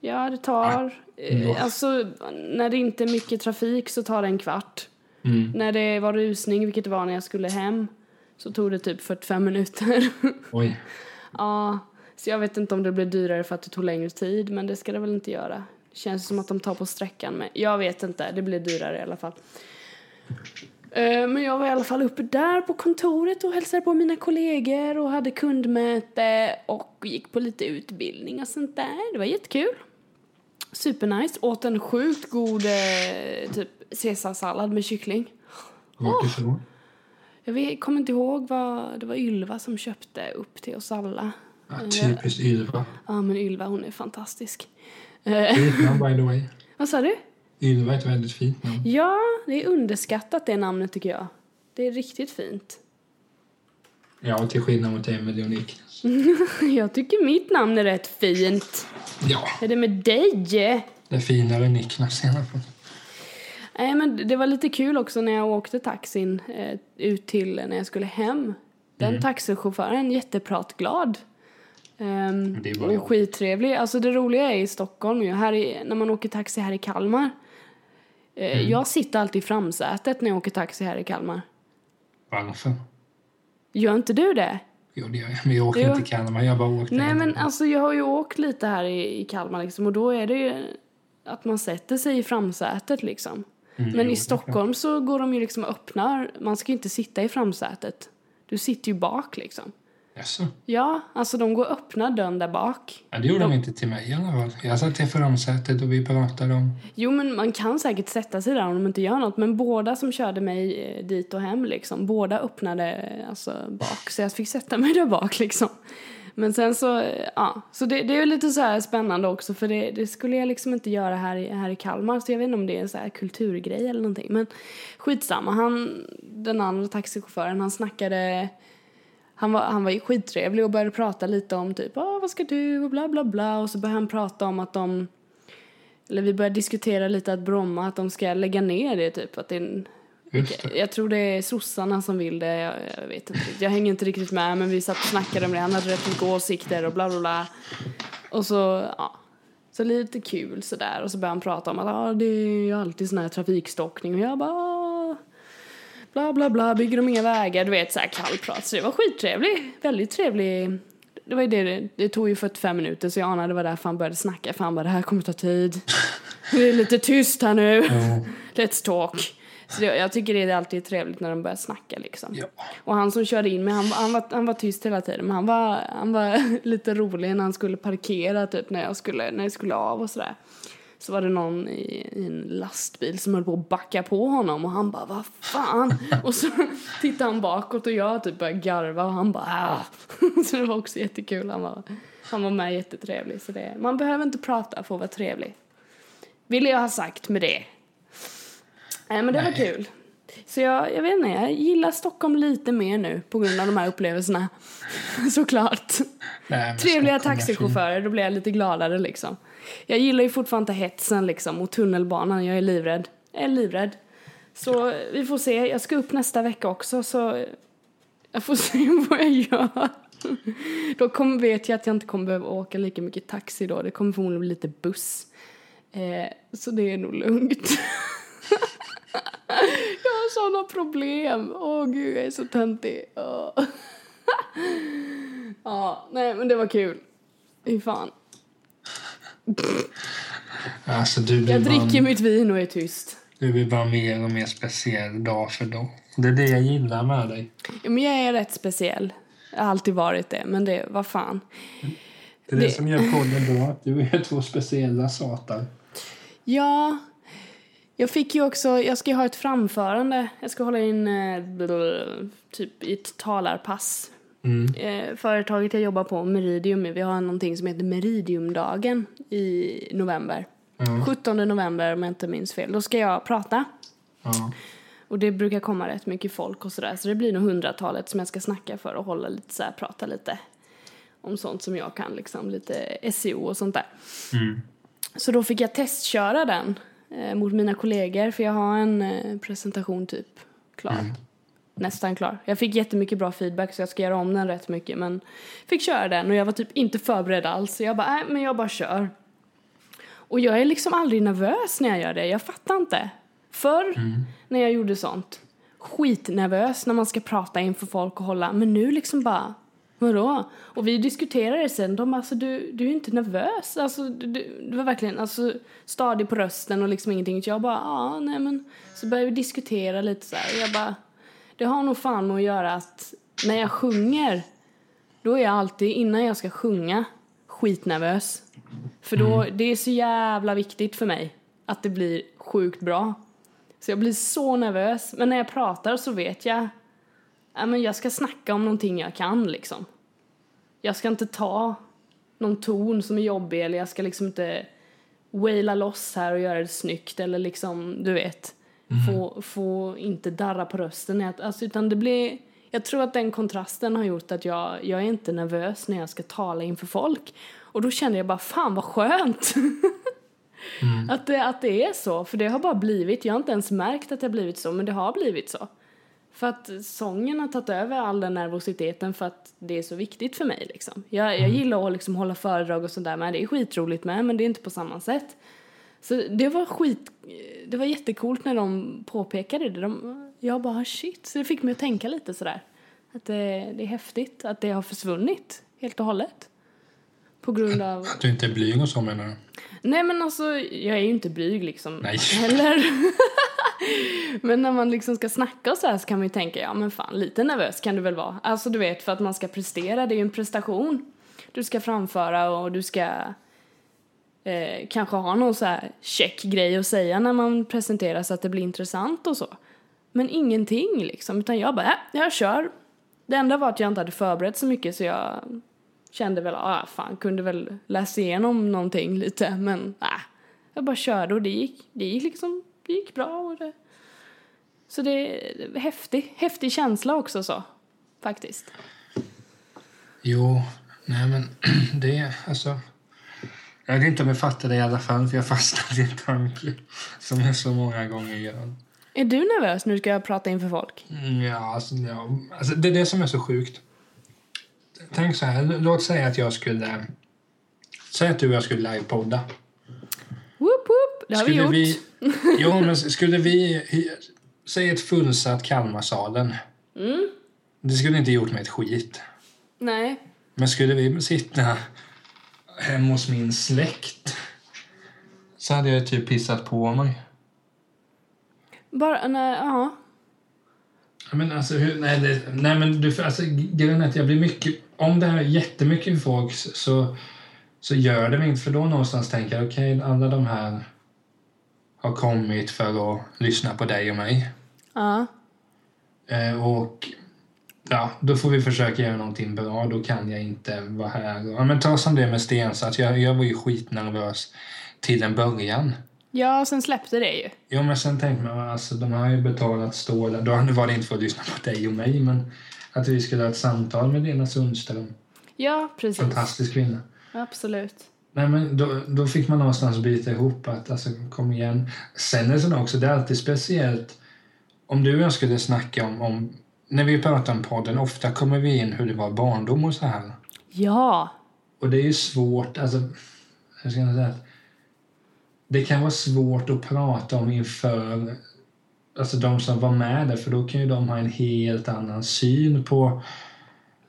Ja, det tar... Ja. Eh, alltså, när det inte är mycket trafik så tar det en kvart. Mm. När det var rusning, vilket det var när jag skulle hem, så tog det typ 45 minuter. [laughs] Oj. ja, så jag vet inte om det blir dyrare för att det tog längre tid, men det ska det väl inte göra. Det känns som att de tar på sträckan med. Jag vet inte, det blir dyrare i alla fall. Eh, Men jag var i alla fall uppe där på kontoret och hälsade på mina kollegor och hade kundmöte och gick på lite utbildning och sånt där. Det var jättekul. Supernice. Åt en sjukt god eh, typ caesarsallad med kyckling. Vart ifrån? Jag vet, kommer inte ihåg vad det var Ylva som köpte upp till oss alla. Ja, typiskt Ylva. Ja men Ylva hon är fantastisk. Fint namn by the way. [laughs] vad sa du? Ylva är ett väldigt fint namn. Ja, det är underskattat det namnet tycker jag. Det är riktigt fint. Ja, till skillnad mot Emelie och Niklas. [laughs] Jag tycker mitt namn är rätt fint. Ja, Är det med dig? det är finare än Niklas i alla fall. Nej, men det var lite kul också när jag åkte taxin eh, ut till när jag skulle hem. Den Mm. taxichauffören jättepratglad. Um, Det är bara och skittrevlig. Alltså det roliga är i Stockholm ju, här i, när man åker taxi här i Kalmar. Eh, Mm. Jag sitter alltid i framsätet när jag åker taxi här i Kalmar. Varför? Gör inte du det? Jo, det gör jag. Men jag åker Jo. inte till Kalmar. Jag bara åkt Nej en men alltså jag har ju åkt lite här i, i Kalmar liksom och då är det ju att man sätter sig i framsätet liksom. Mm, Men jo, i Stockholm så går de ju liksom och öppnar, man ska ju inte sitta i framsätet. Du sitter ju bak liksom. Jaså? Ja, alltså de går och öppnar dörren där bak. Ja, det gjorde de inte till mig i alla fall. Jag satt i framsätet och vi pratade om... Jo, men man kan säkert sätta sig där om de inte gör något. Men båda som körde mig eh, dit och hem, liksom, båda öppnade eh, alltså, bak. Så jag fick sätta mig där bak, liksom. Men sen så, eh, ja. Så det, det är ju lite så här spännande också, för det, det, skulle jag liksom inte göra här, i- här i Kalmar. Så jag vet inte om det är en så här kulturgrej eller någonting. Men skitsamma, han, den andra taxichauffören, han snackade han var, han var ju skittrevlig och började prata lite om typ, ah, vad ska du och bla bla bla. Och så började han prata om att de, eller vi började diskutera lite att Bromma, att de ska lägga ner det typ. Att det är en, jag tror det är sossarna som vill det, jag, jag vet inte. Jag hänger inte riktigt med men vi satt och snackade om det, han hade rätt mycket åsikter och bla bla bla. Och så, ja. Så lite kul sådär och så började han prata om att ah, det är ju alltid sån här trafikstockning och jag bara ah, bla bla bla, bygger de inga vägar, du vet så här kallprat. Så det var skittrevlig, väldigt trevlig. Det var ju det, det, tog ju 45 minuter så jag anade det var därför han började snacka för han bara det här kommer ta tid. Det är lite tyst här nu. Let's talk. Så det, jag tycker det är alltid trevligt när de börjar snacka liksom. Ja. Och han som körde in mig, han, han, var, han var tyst hela tiden men han var, han var [laughs] lite rolig när han skulle parkera typ när jag skulle, när jag skulle av och sådär. Så var det någon i, i en lastbil som höll på att backa på honom och han bara vad fan? [laughs] och så [laughs] tittade han bakåt och jag typ började garva och han bara ah. Så det var också jättekul. Han var, han var med jättetrevlig. Så det, man behöver inte prata för att vara trevlig. Ville jag ha sagt med det. Nej men det var kul. Så jag, jag vet inte, jag gillar Stockholm lite mer nu på grund av de här upplevelserna. [laughs] Såklart. Nej, Trevliga Stockholm taxichaufförer, då blir jag lite gladare liksom. Jag gillar ju fortfarande inte hetsen liksom och tunnelbanan, jag är livrädd. Jag är livrädd. Så vi får se, jag ska upp nästa vecka också så jag får [laughs] se vad jag gör. Då kommer, vet jag att jag inte kommer behöva åka lika mycket taxi då, det kommer förmodligen bli lite buss. Eh, så det är nog lugnt. [laughs] jag har såna problem. Åh gud, jag är så töntig. Ja, nej men det var kul. Fy fan. Alltså, du blir, Jag dricker bara, mitt vin och är tyst. du blir bara mer och mer speciell dag för dag. Det är det jag gillar med dig. Ja, men jag är rätt speciell. Jag har alltid varit det, men det, vad fan. Det är det, Det- som gör podden bra. att Du är två speciella satar. Ja, jag fick ju också, jag ska ju ha ett framförande. Jag ska hålla in eh, typ i ett talarpass. Mm. Eh, företaget jag jobbar på, Meridium, vi har någonting som heter Meridiumdagen i november. Ja. 17 november om jag inte minns fel. Då ska jag prata. Ja. Och det brukar komma rätt mycket folk och sådär. Så det blir nog hundratalet som jag ska snacka för och hålla lite så här, prata lite om sånt som jag kan liksom. Lite SEO och sånt där. Mm. Så då fick jag testköra den eh, mot mina kollegor för jag har en eh, presentation typ klar. Nästan klar. Jag fick jättemycket bra feedback så jag ska göra om den rätt mycket men fick köra den och jag var typ inte förberedd alls. Så jag bara, nej men jag bara kör. Och jag är liksom aldrig nervös när jag gör det. Jag fattar inte. Förr när jag gjorde sånt, skitnervös när man ska prata inför folk och hålla. Men nu liksom bara, vadå? Och vi diskuterade sen. De alltså du, du är inte nervös. Alltså du, du, var verkligen alltså, stadig på rösten och liksom ingenting. Så jag bara, ja, nej men. Så började vi diskutera lite så här. Jag bara, det har nog fan med att göra att när jag sjunger, då är jag alltid, innan jag ska sjunga, skitnervös. För då, det är så jävla viktigt för mig att det blir sjukt bra. Så jag blir så nervös. Men när jag pratar så vet jag, ja men jag ska snacka om någonting jag kan liksom. Jag ska inte ta någon ton som är jobbig eller jag ska liksom inte waila loss här och göra det snyggt eller liksom, du vet, få, få inte darra på rösten. Alltså, utan det blir, jag tror att den kontrasten har gjort att jag, jag är inte nervös när jag ska tala inför folk. Och då kände jag bara, fan vad skönt! [laughs] att, det, att det är så, för det har bara blivit, jag har inte ens märkt att det har blivit så, men det har blivit så. För att sången har tagit över all den nervositeten för att det är så viktigt för mig liksom. Jag, jag gillar att liksom hålla föredrag och sådär med, det är skitroligt med, men det är inte på samma sätt. Så det var skit, det var jättekult när de påpekade det. De, jag bara shit, så det fick mig att tänka lite sådär. Att det, det är häftigt att det har försvunnit helt och hållet. På grund av... Att du inte är blyg och så menar du? Nej men alltså, jag är ju inte blyg liksom. Nej. Heller. [laughs] Men när man liksom ska snacka och så här så kan man ju tänka, ja men fan lite nervös kan du väl vara. Alltså du vet för att man ska prestera, det är ju en prestation. Du ska framföra och du ska eh, kanske ha någon så här check grej att säga när man presenterar så att det blir intressant och så. Men ingenting liksom, utan jag bara, äh, jag kör. Det enda var att jag inte hade förberett så mycket så jag kände väl, ah fan, kunde väl läsa igenom någonting lite, men äh, jag bara körde och det gick, det gick liksom, det gick bra och det så det är häftig, häftig känsla också så, faktiskt. Jo, nej men [clears throat] det är alltså... Jag vet inte om jag fattar det i alla fall, för jag fastnade i en tanke som jag så många gånger gör. Är du nervös när du ska prata inför folk? Mm, Ja, alltså, ja, alltså det är det som är så sjukt. Tänk så här, låt säga att jag skulle... Säg att du och jag skulle livepodda. Whoop whoop, det har vi gjort. Vi, jo, men skulle vi... Säg ett fullsatt Kalmarsalen. Mm. Det skulle inte gjort mig ett skit. Nej. Men skulle vi sitta hemma hos min släkt så hade jag typ pissat på mig. Bara, nej, ja. Men alltså, hur, nej, det, nej men du, alltså, grejen är att jag blir mycket, om det här är jättemycket folk så, så gör det mig inte, för då någonstans tänker jag okej, okay, alla de här har kommit för att lyssna på dig och mig. Ja. Eh, och ja, då får vi försöka göra någonting bra, då kan jag inte vara här. Ja, men ta som det med Stensat, jag, jag var ju skitnervös till en början. Ja, sen släppte det ju. Jo, men sen tänkte man, alltså de har ju betalat stålar. Då var det inte för att lyssna på dig och mig, men att vi skulle ha ett samtal med Lena Sundström. Ja, precis. Fantastisk kvinna. Absolut. Nej, men då, då fick man någonstans bita ihop att, alltså, kom igen. Sen är det så också, det är alltid speciellt om du och jag skulle snacka om, om när vi pratar om podden, ofta kommer vi in hur det var barndom och så här. Ja. Och det är ju svårt, alltså, hur ska jag säga? Det kan vara svårt att prata om inför alltså de som var med där, för då kan ju de ha en helt annan syn på,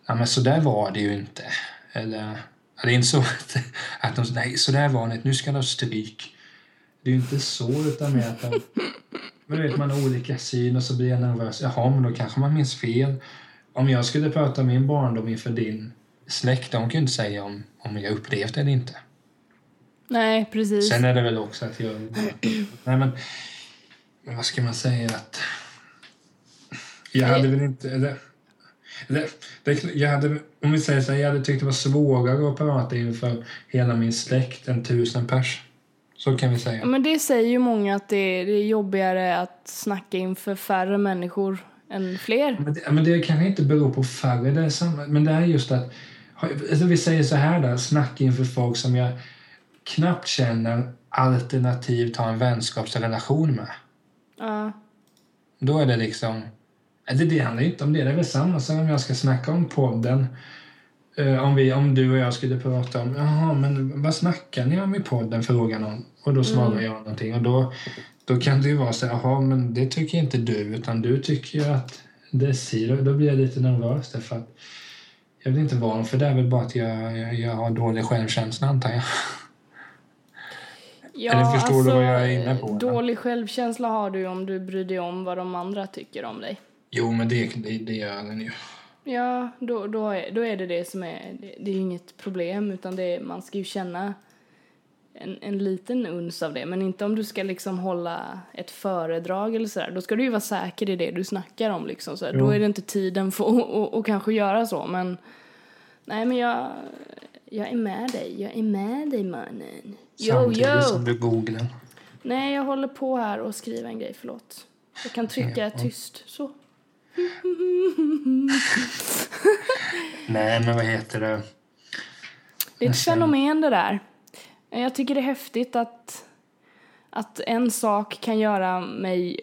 ja men så där var det ju inte. Eller, det är inte så att, att de, nej så där var det nu ska de stryk. Det är ju inte så, utan mer att de, men du vet, man har olika syn och så blir jag nervös. Jaha, men då kanske man minns fel. Om jag skulle prata om min barndom inför din släkt, de kan ju inte säga om, om jag upplevt det eller inte. Nej, precis. Sen är det väl också att jag... Nej, men, men vad ska man säga? att Jag hade väl inte... Eller, eller, det, jag hade, om vi säger så här, jag hade tyckt det var svårare att prata inför hela min släkt än tusen pers. Så kan vi säga. Men det säger ju många att det är, det är jobbigare att snacka inför färre människor än fler. Men det, men det kan inte bero på färre, det är samma, men det är just att alltså vi säger så här där, snacka inför folk som jag knappt känner alternativt har en vänskapsrelation med. Ja. Då är det liksom... Det, det handlar inte om det. Det är väl samma som om jag ska snacka om podden. Uh, om, vi, om du och jag skulle prata om Jaha, men vad snackar ni om i podden? Frågar någon. Och då svarar mm. jag någonting. Och då, då kan det ju vara så jaha, men det tycker inte du. Utan du tycker ju att det är si. Då, då blir jag lite nervös därför att jag vill inte vara för det är väl bara att jag, jag, jag har dålig självkänsla antar jag. Ja, Eller förstår alltså, du vad jag är inne på? Dålig självkänsla har du om du bryr dig om vad de andra tycker om dig. Jo, men det, det, det gör den ju. Ja, då, då, är, då är det det som är... Det, det är inget problem, utan det är, man ska ju känna en, en liten uns av det. Men inte om du ska liksom hålla ett föredrag eller sådär. Då ska du ju vara säker i det du snackar om liksom. Så Då är det inte tiden för att kanske göra så, men... Nej, men jag, jag är med dig. Jag är med dig, mannen. Jo, Samtidigt jo. som du googlar. Nej, jag håller på här och skriver en grej. Förlåt. Jag kan trycka ja. tyst. Så. [laughs] Nej, men vad heter det? Det är ett fenomen det där. Jag tycker det är häftigt att, att en sak kan göra mig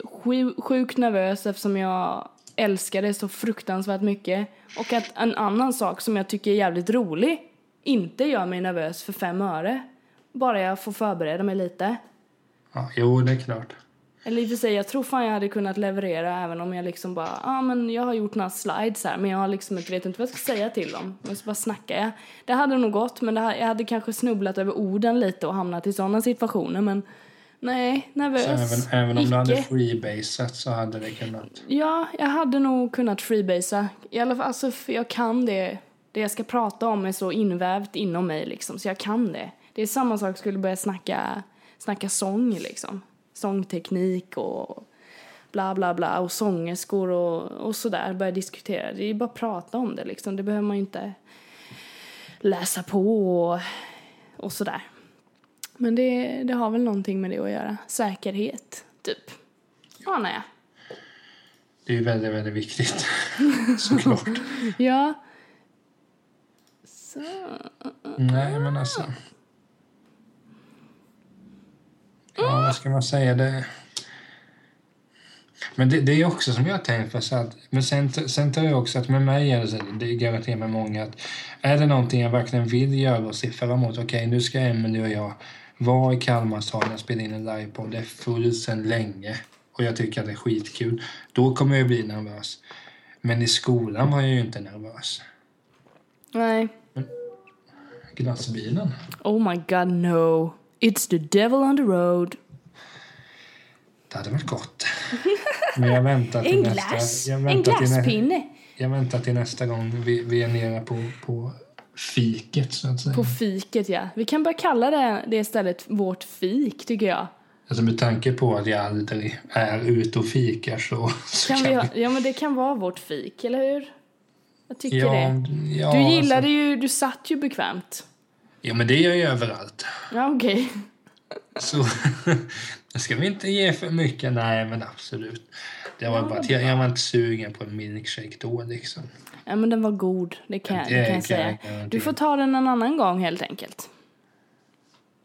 sjukt nervös eftersom jag älskar det så fruktansvärt mycket. Och att en annan sak som jag tycker är jävligt rolig inte gör mig nervös för fem öre. Bara jag får förbereda mig lite. Ja, jo, det är klart. Eller i och för sig, jag tror fan jag hade kunnat leverera även om jag liksom bara, ja ah, men jag har gjort några slides här men jag har liksom inte, vet inte vad jag ska säga till dem. Men så bara snackar jag. Det hade nog gått men det, jag hade kanske snubblat över orden lite och hamnat i sådana situationer men, Nej, Så nervös. även, även om du hade Icke. freebasat så hade det kunnat... Ja, jag hade nog kunnat freebasea. I alla fall, alltså, jag kan det. Det jag ska prata om är så invävt inom mig liksom, så jag kan det. Det är samma sak skulle börja snacka, snacka sång liksom. Sångteknik och bla bla bla och sångerskor och, och sådär. Börja diskutera. Det är bara att prata om det liksom. Det behöver man ju inte läsa på och, och sådär. Men det, det har väl någonting med det att göra. Säkerhet, typ. Ja, nej. Det är ju väldigt, väldigt viktigt. [laughs] Såklart. Ja. Så. Nej, men alltså... Ja, vad ska man säga? Det... Men det, det är också som jag har tänkt på. Så att, men sen, sen tror jag också att med mig är det, så, det är garanterat med många att är det någonting jag verkligen vill göra och se fram emot. Okej, nu ska Emelie och jag vara i Kalmarsalen och spela in en livepodd. Det är fullt sedan länge och jag tycker att det är skitkul. Då kommer jag bli nervös. Men i skolan var jag ju inte nervös. Nej. Glassbilen. Oh my god, no. It's the devil on the road. Det hade varit gott. Men jag väntar till En nästa... glass. Jag En väntar nä, glasspinne. jag väntar till nästa gång vi, vi är nere på, på fiket, så att säga. På fiket, ja. Vi kan bara kalla det, det istället vårt fik, tycker jag. Alltså med tanke på att jag aldrig är ute och fikar så... så Kan vi, ha- ja, men det kan vara vårt fik, eller hur? Jag tycker ja, det. ja, Du gillade alltså, ju, du satt ju bekvämt. Ja, men det gör jag överallt. Ja, okej. Så det [laughs] ska vi inte ge för mycket. Nej, men absolut. Det var bara att jag, jag var inte sugen på en milkshake då liksom. Ja, men den var god. Det kan, Det det kan jag säga. jag. Du får ta den en annan gång helt enkelt.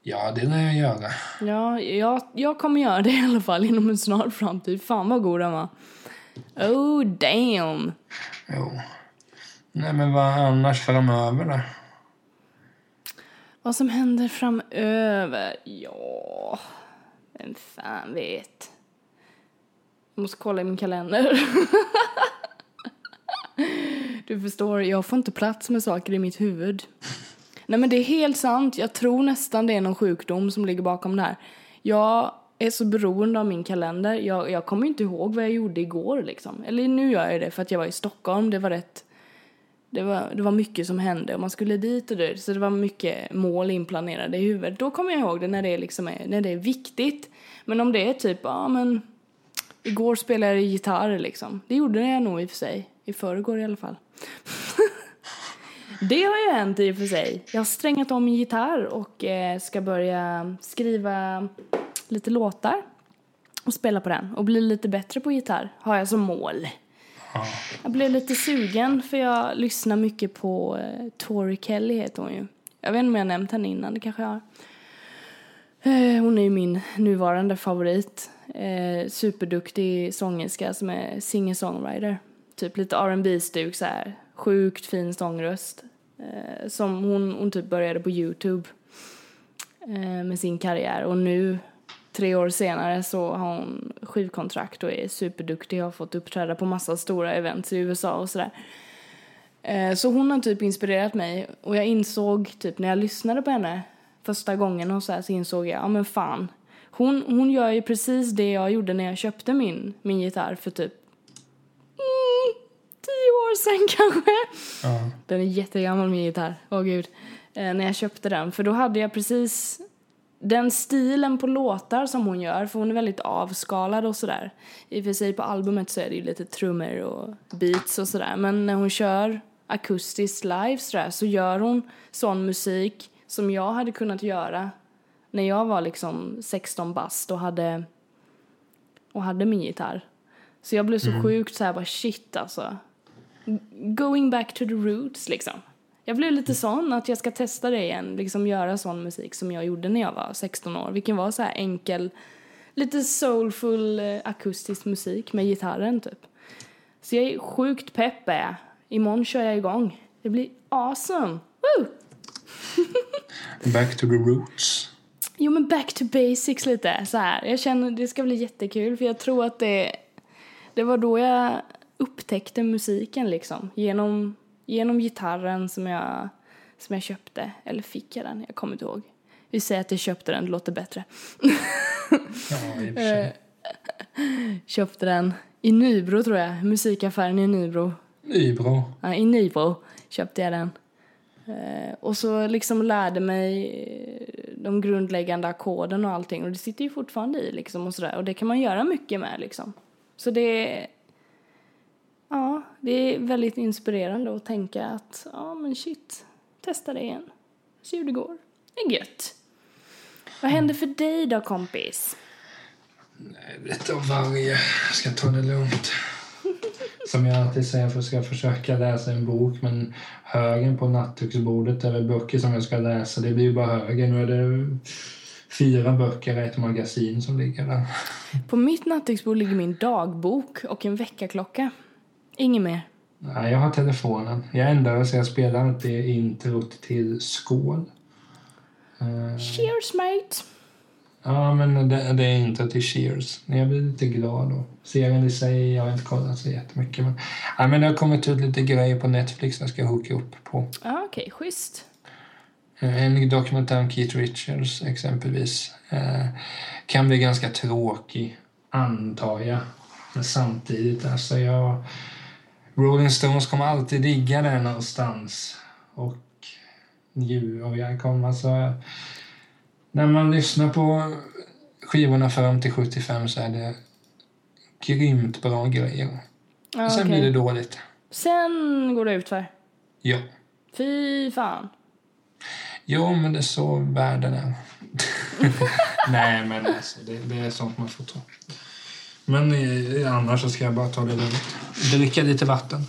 Ja, det lär jag göra. Ja, jag, jag kommer göra det [laughs] i alla fall inom en snar framtid. Fan vad god den var. Oh damn. Jo. Nej, men vad annars framöver då? Vad som händer framöver? Ja, vem fan vet. Jag måste kolla i min kalender. [laughs] du förstår, jag får inte plats med saker i mitt huvud. Nej men det är helt sant, jag tror nästan det är någon sjukdom som ligger bakom det här. Jag är så beroende av min kalender, jag, jag kommer inte ihåg vad jag gjorde igår liksom. Eller nu gör jag det för att jag var i Stockholm, det var rätt det var, det var mycket som hände och man skulle dit och dit. Så det var mycket mål inplanerade i huvudet. Då kommer jag ihåg det när det, liksom är, när det är viktigt. Men om det är typ, ja men igår spelade jag gitarr liksom. Det gjorde jag nog i och för sig. I förrgår i alla fall. [laughs] det har ju hänt i och för sig. Jag har strängat om min gitarr och eh, ska börja skriva lite låtar. Och spela på den. Och bli lite bättre på gitarr har jag som mål. Ja. Jag blev lite sugen för jag lyssnar mycket på eh, Tori Kelly heter hon ju. Jag vet inte om jag har nämnt henne innan, det kanske jag har. Eh, hon är ju min nuvarande favorit. Eh, superduktig sångerska som är singer-songwriter. Typ lite rb stuk så här. Sjukt fin sångröst. Eh, som hon, hon typ började på Youtube eh, med sin karriär och nu tre år senare så har hon skivkontrakt och är superduktig och har fått uppträda på massa stora events i USA och sådär. Eh, Så hon har typ inspirerat mig och jag insåg typ när jag lyssnade på henne första gången och så här så insåg jag, ja men fan. Hon, hon gör ju precis det jag gjorde när jag köpte min, min gitarr för typ mm, tio år sedan [laughs] kanske. Ja. Den är jättegammal min gitarr, åh gud. Eh, när jag köpte den, för då hade jag precis den stilen på låtar som hon gör, för hon är väldigt avskalad och sådär. I och för sig på albumet så är det ju lite trummor och beats och sådär, men när hon kör akustiskt live sådär så gör hon sån musik som jag hade kunnat göra när jag var liksom 16 bast och hade, och hade min gitarr. Så jag blev så sjukt såhär bara shit alltså. Going back to the roots liksom. Jag blev lite sån att jag ska testa det igen, liksom göra sån musik som jag gjorde när jag var 16 år. Vilken var så här enkel, lite soulful eh, akustisk musik med gitarren typ. Så jag är sjukt pepp är. Imorgon kör jag igång. Det blir awesome! Woo! [laughs] Back to the roots. Jo men back to basics lite så här. Jag känner det ska bli jättekul för jag tror att det, det var då jag upptäckte musiken liksom. Genom, genom gitarren som jag, som jag köpte. Eller fick jag den? Jag kommer inte ihåg. Vi säger att jag köpte den, det låter bättre. Ja, sig. Köpte den i Nybro tror jag, musikaffären i Nybro. Nybro. Ja, I Nybro köpte jag den. Eh, och så liksom lärde mig eh, de grundläggande ackorden och allting och det sitter ju fortfarande i liksom och sådär och det kan man göra mycket med liksom. Så det ja, det är väldigt inspirerande att tänka att ja men shit, testa det igen. Se hur det går. Det är gött. Vad händer för dig då kompis? Lite av varje. Jag ska ta det lugnt. [laughs] Som jag alltid säger, för ska jag försöka läsa en bok men högen på nattduksbordet över böcker som jag ska läsa, det blir ju bara högen. Nu är det fyra böcker i ett magasin som ligger där. På mitt nattduksbord ligger min dagbok och en väckarklocka. Inget mer. Nej, jag har telefonen. Jag ändrar så jag spelar inte introt till Skål. Eh, Cheers mate! Ja, men det, det är inte till Cheers. Jag blir lite glad. Och serien i sig, jag har inte kollat så jättemycket. Men, ja, men det har kommit ut lite grejer på Netflix jag ska hooka upp på. Ja, okej, schysst. Eh, En dokumentär om Keith Richards exempelvis eh, kan bli ganska tråkig, antar jag. Men samtidigt, alltså jag... Rolling Stones kommer alltid digga det någonstans. Och och jag kommer alltså... När man lyssnar på skivorna fram till 75 så är det grymt bra grejer. Ja, Sen okej. blir det dåligt. Sen går det ut för. Ja. Fy fan. Jo, men det är så världen är. [laughs] Nej, men alltså, det, det är sånt man får ta. Men eh, annars så ska jag bara ta det lugnt. Dricka lite vatten.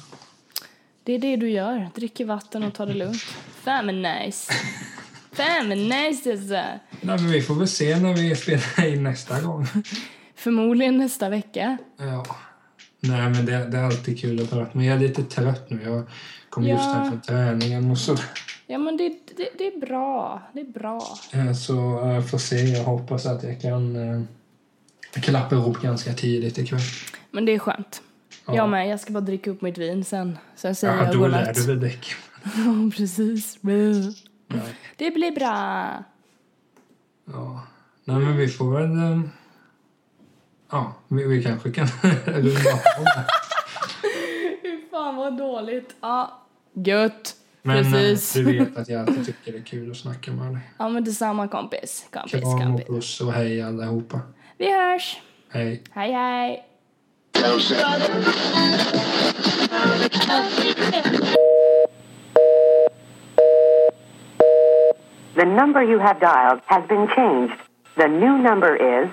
Det är det du gör. Dricker vatten och tar det lugnt. Fan men nice. Fan men nice alltså. Nej, men vi får väl se när vi spelar in nästa gång. Förmodligen nästa vecka. Ja. Nej, men det, det är alltid kul att prata. Men jag är lite trött nu. Jag kom just Ja. hem från träningen och så. Ja men det, det, det är bra. Det är bra. Eh, Så eh, jag får se. Jag hoppas att jag kan eh, klappa ihop ganska tidigt ikväll. Men det är skönt. Ja. Jag med. Jag ska bara dricka upp mitt vin sen. Sen säger Ja, jag då godnatt. lär du väl däck. [laughs] Ja, precis. Ja. Det blir bra. Ja. Nej, men vi får väl... eh, Ja, vi, vi kanske kan [laughs] runda av. [laughs] Fy fan vad dåligt. Ja, gött. Men eh, Precis. du vet att jag alltid tycker det är kul att snacka med dig. Ja men detsamma kompis. Kompis, Kram och kompis. puss och hej allihopa. Vi hörs! Hej! Hej, hej! The number you have dialed has been changed. The new number is